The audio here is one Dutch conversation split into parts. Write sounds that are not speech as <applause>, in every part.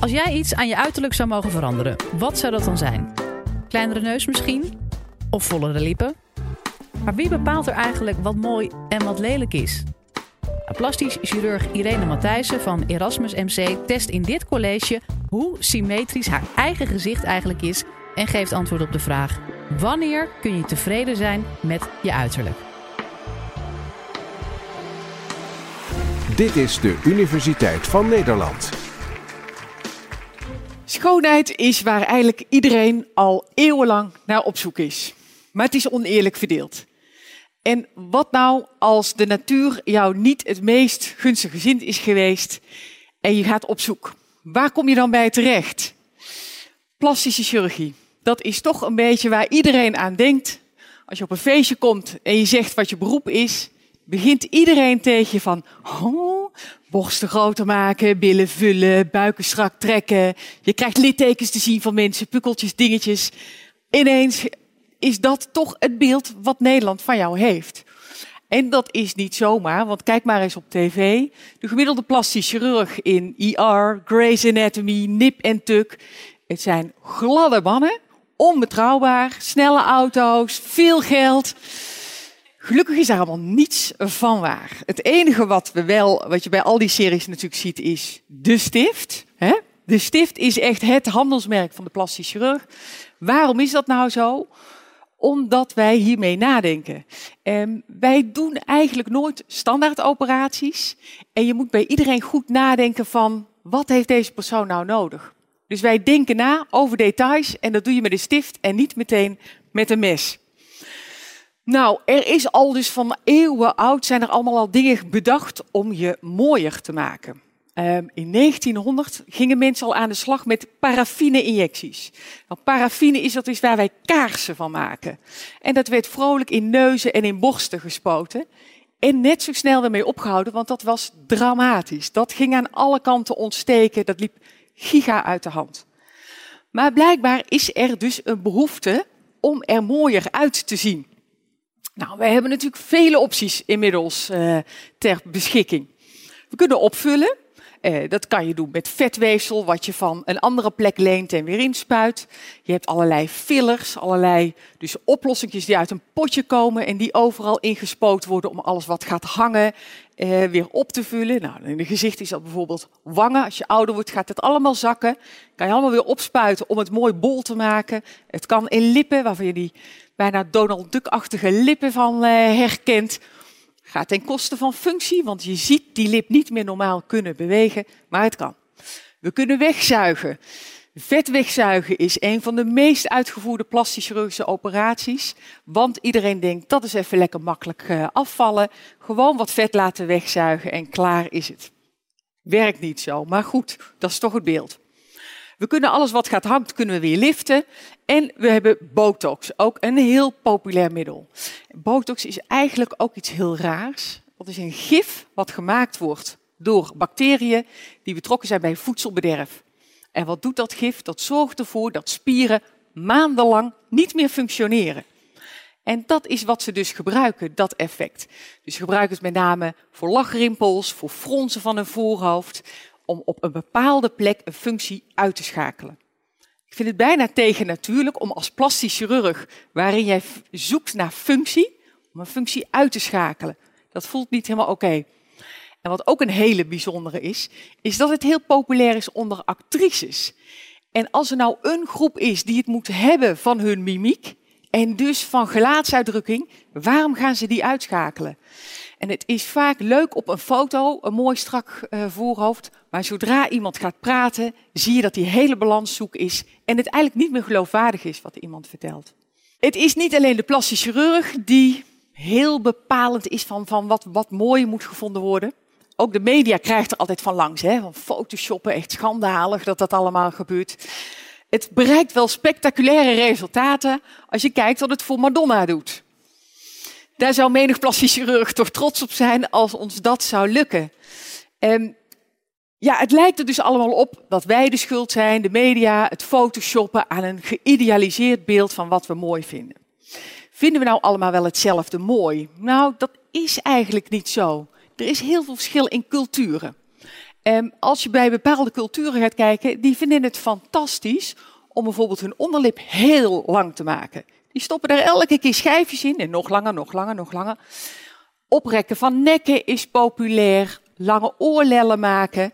Als jij iets aan je uiterlijk zou mogen veranderen, wat zou dat dan zijn? Kleinere neus misschien? Of vollere lippen? Maar wie bepaalt er eigenlijk wat mooi en wat lelijk is? Plastisch chirurg Irene Matthijssen van Erasmus MC test in dit college hoe symmetrisch haar eigen gezicht eigenlijk is en geeft antwoord op de vraag: wanneer kun je tevreden zijn met je uiterlijk? Dit is de Universiteit van Nederland. Schoonheid is waar eigenlijk iedereen al eeuwenlang naar op zoek is. Maar het is oneerlijk verdeeld. En wat nou als de natuur jou niet het meest gunstig gezind is geweest en je gaat op zoek? Waar kom je dan bij terecht? Plastische chirurgie. Dat is toch een beetje waar iedereen aan denkt. Als je op een feestje komt en je zegt wat je beroep is, begint iedereen tegen je van oh, borsten groter maken, billen vullen, buiken strak trekken. Je krijgt littekens te zien van mensen, pukkeltjes, dingetjes. Ineens is dat toch het beeld wat Nederland van jou heeft. En dat is niet zomaar, want kijk maar eens op tv. De gemiddelde plastisch chirurg in ER, Grey's Anatomy, Nip en Tuk. Het zijn gladde mannen, onbetrouwbaar, snelle auto's, veel geld. Gelukkig is daar allemaal niets van waar. Het enige wat, we wel, wat je bij al die series natuurlijk ziet, is de stift. De stift is echt het handelsmerk van de plastisch chirurg. Waarom is dat nou zo? Omdat wij hiermee nadenken. Um, wij doen eigenlijk nooit standaard operaties. En je moet bij iedereen goed nadenken van wat heeft deze persoon nou nodig. Dus wij denken na over details en dat doe je met een stift en niet meteen met een mes. Nou, er is al dus van eeuwen oud zijn er allemaal al dingen bedacht om je mooier te maken. Um, in 1900 gingen mensen al aan de slag met paraffine-injecties. Nou, paraffine is dat is waar wij kaarsen van maken. En dat werd vrolijk in neuzen en in borsten gespoten. En net zo snel ermee opgehouden, want dat was dramatisch. Dat ging aan alle kanten ontsteken, dat liep giga uit de hand. Maar blijkbaar is er dus een behoefte om er mooier uit te zien. Nou, wij hebben natuurlijk vele opties inmiddels uh, ter beschikking. We kunnen opvullen. Uh, dat kan je doen met vetweefsel, wat je van een andere plek leent en weer inspuit. Je hebt allerlei fillers, allerlei dus oplossingjes die uit een potje komen en die overal ingespoten worden om alles wat gaat hangen uh, weer op te vullen. Nou, in het gezicht is dat bijvoorbeeld wangen. Als je ouder wordt, gaat het allemaal zakken. Kan je allemaal weer opspuiten om het mooi bol te maken. Het kan in lippen, waarvan je die bijna Donald Duck-achtige lippen van uh, herkent. Ten koste van functie, want je ziet die lip niet meer normaal kunnen bewegen, maar het kan. We kunnen wegzuigen. Vet wegzuigen is een van de meest uitgevoerde plastische chirurgische operaties. Want iedereen denkt dat is even lekker makkelijk uh, afvallen. Gewoon wat vet laten wegzuigen en klaar is het. Werkt niet zo, maar goed, dat is toch het beeld. We kunnen alles wat gaat hangt, kunnen we weer liften. En we hebben botox, ook een heel populair middel. Botox is eigenlijk ook iets heel raars. Dat is een gif wat gemaakt wordt door bacteriën die betrokken zijn bij voedselbederf. En wat doet dat gif? Dat zorgt ervoor dat spieren maandenlang niet meer functioneren. En dat is wat ze dus gebruiken, dat effect. Dus gebruiken het met name voor lachrimpels, voor fronsen van een voorhoofd, om op een bepaalde plek een functie uit te schakelen. Ik vind het bijna tegennatuurlijk om als plastisch chirurg, waarin jij zoekt naar functie, om een functie uit te schakelen. Dat voelt niet helemaal oké. En wat ook een hele bijzondere is, is dat het heel populair is onder actrices. En als er nou een groep is die het moet hebben van hun mimiek en dus van gelaatsuitdrukking, waarom gaan ze die uitschakelen? En het is vaak leuk op een foto, een mooi strak uh, voorhoofd. Maar zodra iemand gaat praten, zie je dat die hele balans zoek is. En het eigenlijk niet meer geloofwaardig is wat iemand vertelt. Het is niet alleen de plastic chirurg die heel bepalend is van, van wat, wat mooi moet gevonden worden. Ook de media krijgt er altijd van langs. Hè? Van photoshoppen, echt schandalig dat dat allemaal gebeurt. Het bereikt wel spectaculaire resultaten als je kijkt wat het voor Madonna doet. Daar zou menig plastisch chirurg toch trots op zijn als ons dat zou lukken. En ja, het lijkt er dus allemaal op dat wij de schuld zijn, de media, het photoshoppen aan een geïdealiseerd beeld van wat we mooi vinden. Vinden we nou allemaal wel hetzelfde mooi? Nou, dat is eigenlijk niet zo. Er is heel veel verschil in culturen. Um, als je bij bepaalde culturen gaat kijken, die vinden het fantastisch om bijvoorbeeld hun onderlip heel lang te maken. Die stoppen er elke keer schijfjes in en nog langer, nog langer, nog langer. Oprekken van nekken is populair, lange oorlellen maken.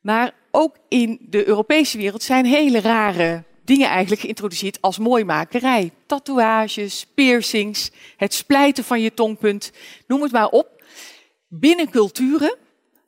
Maar ook in de Europese wereld zijn hele rare dingen eigenlijk geïntroduceerd als mooimakerij. Tatoeages, piercings, het splijten van je tongpunt, noem het maar op. Binnen culturen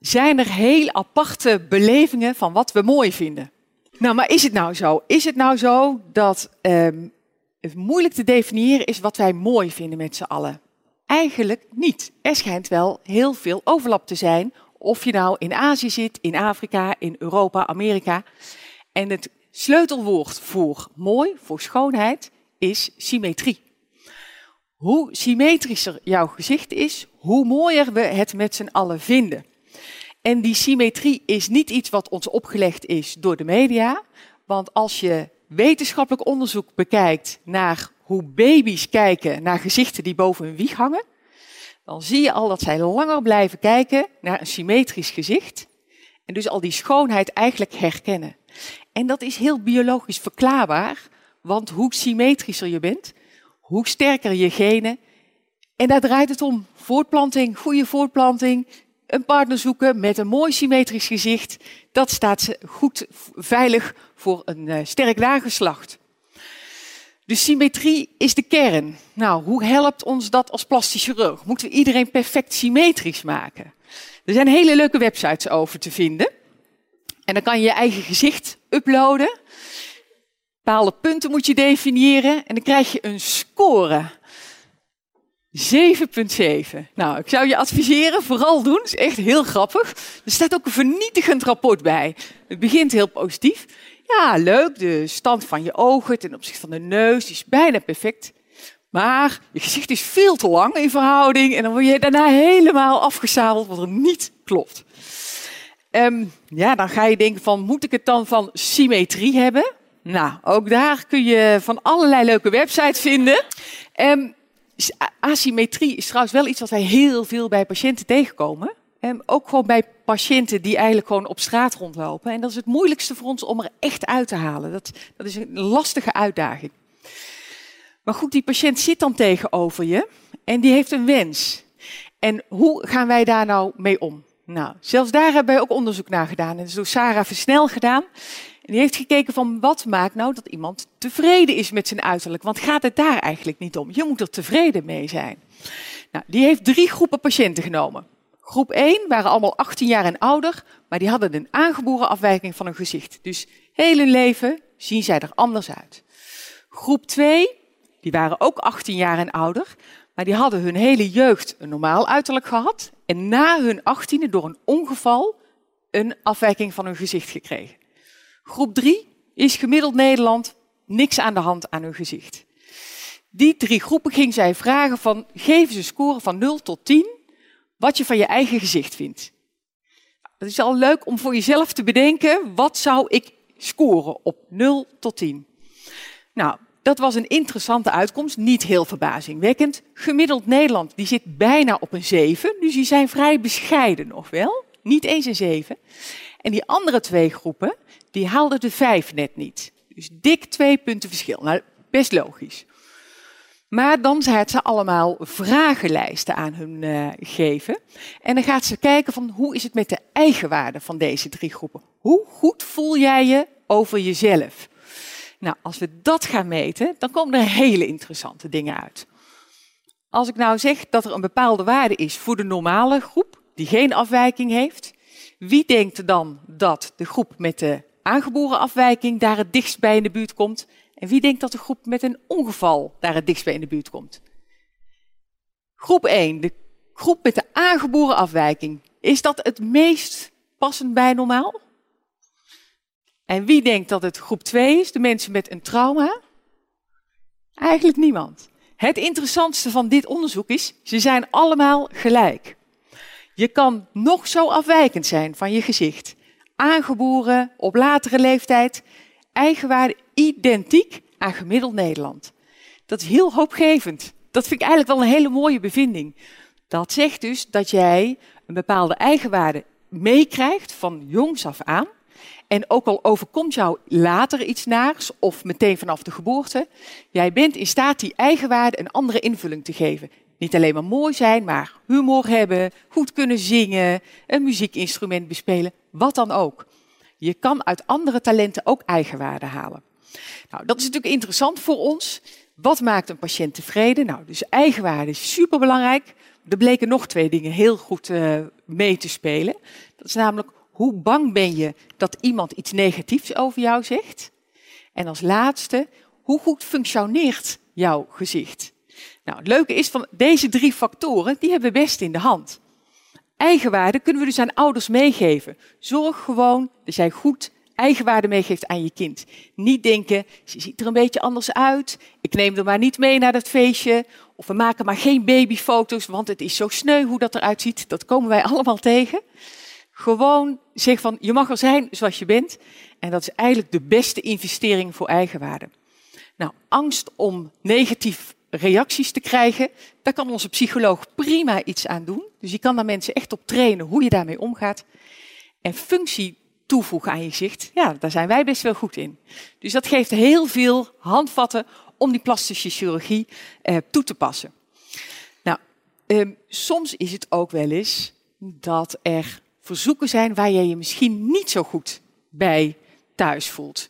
zijn er heel aparte belevingen van wat we mooi vinden. Nou, maar is het nou zo? Is het nou zo dat um, het moeilijk te definiëren is wat wij mooi vinden met z'n allen? Eigenlijk niet. Er schijnt wel heel veel overlap te zijn. Of je nou in Azië zit, in Afrika, in Europa, Amerika. En het sleutelwoord voor mooi, voor schoonheid, is symmetrie. Hoe symmetrischer jouw gezicht is, hoe mooier we het met z'n allen vinden. En die symmetrie is niet iets wat ons opgelegd is door de media. Want als je wetenschappelijk onderzoek bekijkt naar hoe baby's kijken naar gezichten die boven hun wieg hangen, dan zie je al dat zij langer blijven kijken naar een symmetrisch gezicht. En dus al die schoonheid eigenlijk herkennen. En dat is heel biologisch verklaarbaar, want hoe symmetrischer je bent, hoe sterker je genen. En daar draait het om. Voortplanting, goede voortplanting, een partner zoeken met een mooi symmetrisch gezicht. Dat staat goed veilig voor een uh, sterk nageslacht. De symmetrie is de kern. Nou, hoe helpt ons dat als plastisch chirurg? Moeten we iedereen perfect symmetrisch maken? Er zijn hele leuke websites over te vinden. En dan kan je je eigen gezicht uploaden. Bepaalde punten moet je definiëren en dan krijg je een score. 7,7. Nou, ik zou je adviseren, vooral doen. Is echt heel grappig. Er staat ook een vernietigend rapport bij. Het begint heel positief. Ja, leuk. De stand van je ogen ten opzichte van de neus is bijna perfect. Maar je gezicht is veel te lang in verhouding. En dan word je daarna helemaal afgezadeld wat er niet klopt. Um, ja, dan ga je denken van, moet ik het dan van symmetrie hebben? Nou, ook daar kun je van allerlei leuke websites vinden. Um, asymmetrie is trouwens wel iets wat wij heel veel bij patiënten tegenkomen. Um, ook gewoon bij patiënten die eigenlijk gewoon op straat rondlopen. En dat is het moeilijkste voor ons om er echt uit te halen. Dat, dat is een lastige uitdaging. Maar goed, die patiënt zit dan tegenover je en die heeft een wens. En hoe gaan wij daar nou mee om? Nou, zelfs daar hebben wij ook onderzoek naar gedaan. En dat is door Sarah Versnel gedaan. En die heeft gekeken van wat maakt nou dat iemand tevreden is met zijn uiterlijk. Want gaat het daar eigenlijk niet om? Je moet er tevreden mee zijn. Nou, die heeft drie groepen patiënten genomen. Groep 1 waren allemaal 18 jaar en ouder, maar die hadden een aangeboren afwijking van hun gezicht. Dus heel hun leven zien zij er anders uit. Groep 2, die waren ook 18 jaar en ouder, maar die hadden hun hele jeugd een normaal uiterlijk gehad en na hun achttiende door een ongeval een afwijking van hun gezicht gekregen. Groep 3 is gemiddeld Nederland niks aan de hand aan hun gezicht. Die drie groepen ging zij vragen van geef eens een score van 0 tot 10 wat je van je eigen gezicht vindt. Het is al leuk om voor jezelf te bedenken wat zou ik scoren op 0 tot 10. Nou, dat was een interessante uitkomst, niet heel verbazingwekkend. Gemiddeld Nederland die zit bijna op een 7, dus die zijn vrij bescheiden nog wel. Niet eens een 7. En die andere twee groepen, die haalden de 5 net niet. Dus dik twee punten verschil. Nou, best logisch. Maar dan gaat ze allemaal vragenlijsten aan hun uh, geven. En dan gaat ze kijken van hoe is het met de eigenwaarde van deze drie groepen. Hoe goed voel jij je over jezelf? Nou, als we dat gaan meten, dan komen er hele interessante dingen uit. Als ik nou zeg dat er een bepaalde waarde is voor de normale groep, die geen afwijking heeft, wie denkt dan dat de groep met de aangeboren afwijking daar het dichtst bij in de buurt komt? En wie denkt dat de groep met een ongeval daar het dichtst bij in de buurt komt? Groep 1, de groep met de aangeboren afwijking. Is dat het meest passend bij normaal? En wie denkt dat het groep 2 is, de mensen met een trauma? Eigenlijk niemand. Het interessantste van dit onderzoek is, ze zijn allemaal gelijk. Je kan nog zo afwijkend zijn van je gezicht. Aangeboren, op latere leeftijd, eigenwaarde identiek aan gemiddeld Nederland. Dat is heel hoopgevend. Dat vind ik eigenlijk wel een hele mooie bevinding. Dat zegt dus dat jij een bepaalde eigenwaarde meekrijgt van jongs af aan. En ook al overkomt jou later iets naars of meteen vanaf de geboorte, jij bent in staat die eigenwaarde een andere invulling te geven. Niet alleen maar mooi zijn, maar humor hebben, goed kunnen zingen, een muziekinstrument bespelen, wat dan ook. Je kan uit andere talenten ook eigenwaarde halen. Nou, dat is natuurlijk interessant voor ons. Wat maakt een patiënt tevreden? Nou, dus eigenwaarde is superbelangrijk. Er bleken nog twee dingen heel goed uh, mee te spelen. Dat is namelijk hoe bang ben je dat iemand iets negatiefs over jou zegt? En als laatste, hoe goed functioneert jouw gezicht? Nou, het leuke is van deze drie factoren, die hebben we best in de hand. Eigenwaarde kunnen we dus aan ouders meegeven. Zorg gewoon dat jij goed eigenwaarde meegeeft aan je kind. Niet denken, ze ziet er een beetje anders uit. Ik neem er maar niet mee naar dat feestje. Of we maken maar geen babyfoto's, want het is zo sneu hoe dat eruit ziet. Dat komen wij <laughs> allemaal tegen. Gewoon zeg van, je mag er zijn zoals je bent. En dat is eigenlijk de beste investering voor eigenwaarde. Nou, angst om negatief reacties te krijgen, daar kan onze psycholoog prima iets aan doen. Dus je kan daar mensen echt op trainen hoe je daarmee omgaat. En functie toevoegen aan je gezicht, ja, daar zijn wij best wel goed in. Dus dat geeft heel veel handvatten om die plastische chirurgie eh, toe te passen. Nou, eh, soms is het ook wel eens dat er verzoeken zijn waar je je misschien niet zo goed bij thuis voelt.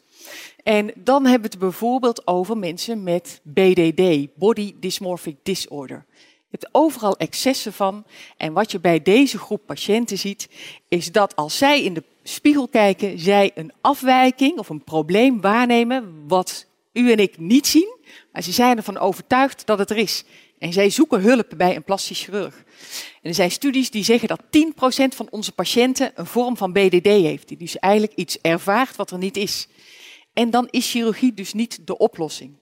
En dan hebben we het bijvoorbeeld over mensen met BDD, Body Dysmorphic Disorder. Je hebt overal excessen van. En wat je bij deze groep patiënten ziet, is dat als zij in de spiegel kijken, zij een afwijking of een probleem waarnemen wat u en ik niet zien, maar ze zijn ervan overtuigd dat het er is. En zij zoeken hulp bij een plastisch chirurg. En er zijn studies die zeggen dat 10% van onze patiënten een vorm van BDD heeft, die dus eigenlijk iets ervaart wat er niet is. En dan is chirurgie dus niet de oplossing.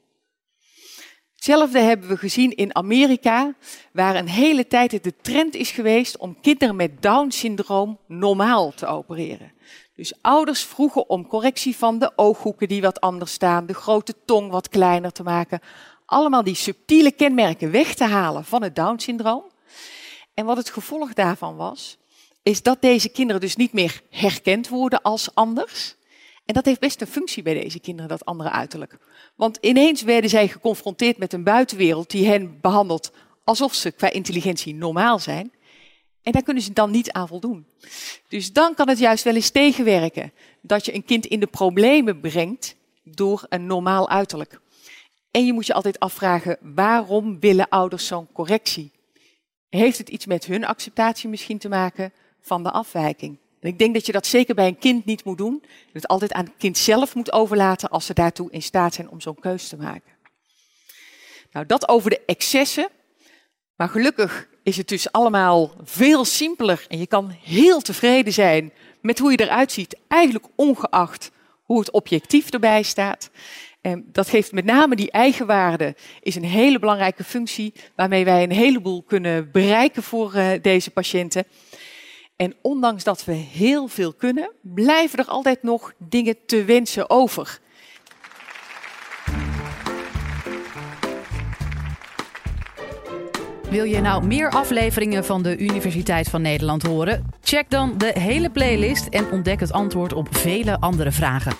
Hetzelfde hebben we gezien in Amerika, waar een hele tijd het de trend is geweest om kinderen met Down-syndroom normaal te opereren. Dus ouders vroegen om correctie van de ooghoeken die wat anders staan, de grote tong wat kleiner te maken. Allemaal die subtiele kenmerken weg te halen van het Down-syndroom. En wat het gevolg daarvan was, is dat deze kinderen dus niet meer herkend worden als anders. En dat heeft best een functie bij deze kinderen, dat andere uiterlijk. Want ineens werden zij geconfronteerd met een buitenwereld die hen behandelt alsof ze qua intelligentie normaal zijn. En daar kunnen ze dan niet aan voldoen. Dus dan kan het juist wel eens tegenwerken dat je een kind in de problemen brengt door een normaal uiterlijk. En je moet je altijd afvragen, waarom willen ouders zo'n correctie? Heeft het iets met hun acceptatie misschien te maken van de afwijking? Ik denk dat je dat zeker bij een kind niet moet doen. Dat het altijd aan het kind zelf moet overlaten als ze daartoe in staat zijn om zo'n keus te maken. Nou, dat over de excessen. Maar gelukkig is het dus allemaal veel simpeler en je kan heel tevreden zijn met hoe je eruit ziet, eigenlijk ongeacht hoe het objectief erbij staat. En dat geeft met name die eigenwaarde, is een hele belangrijke functie waarmee wij een heleboel kunnen bereiken voor uh, deze patiënten. En ondanks dat we heel veel kunnen, blijven er altijd nog dingen te wensen over. Wil je nou meer afleveringen van de Universiteit van Nederland horen? Check dan de hele playlist en ontdek het antwoord op vele andere vragen.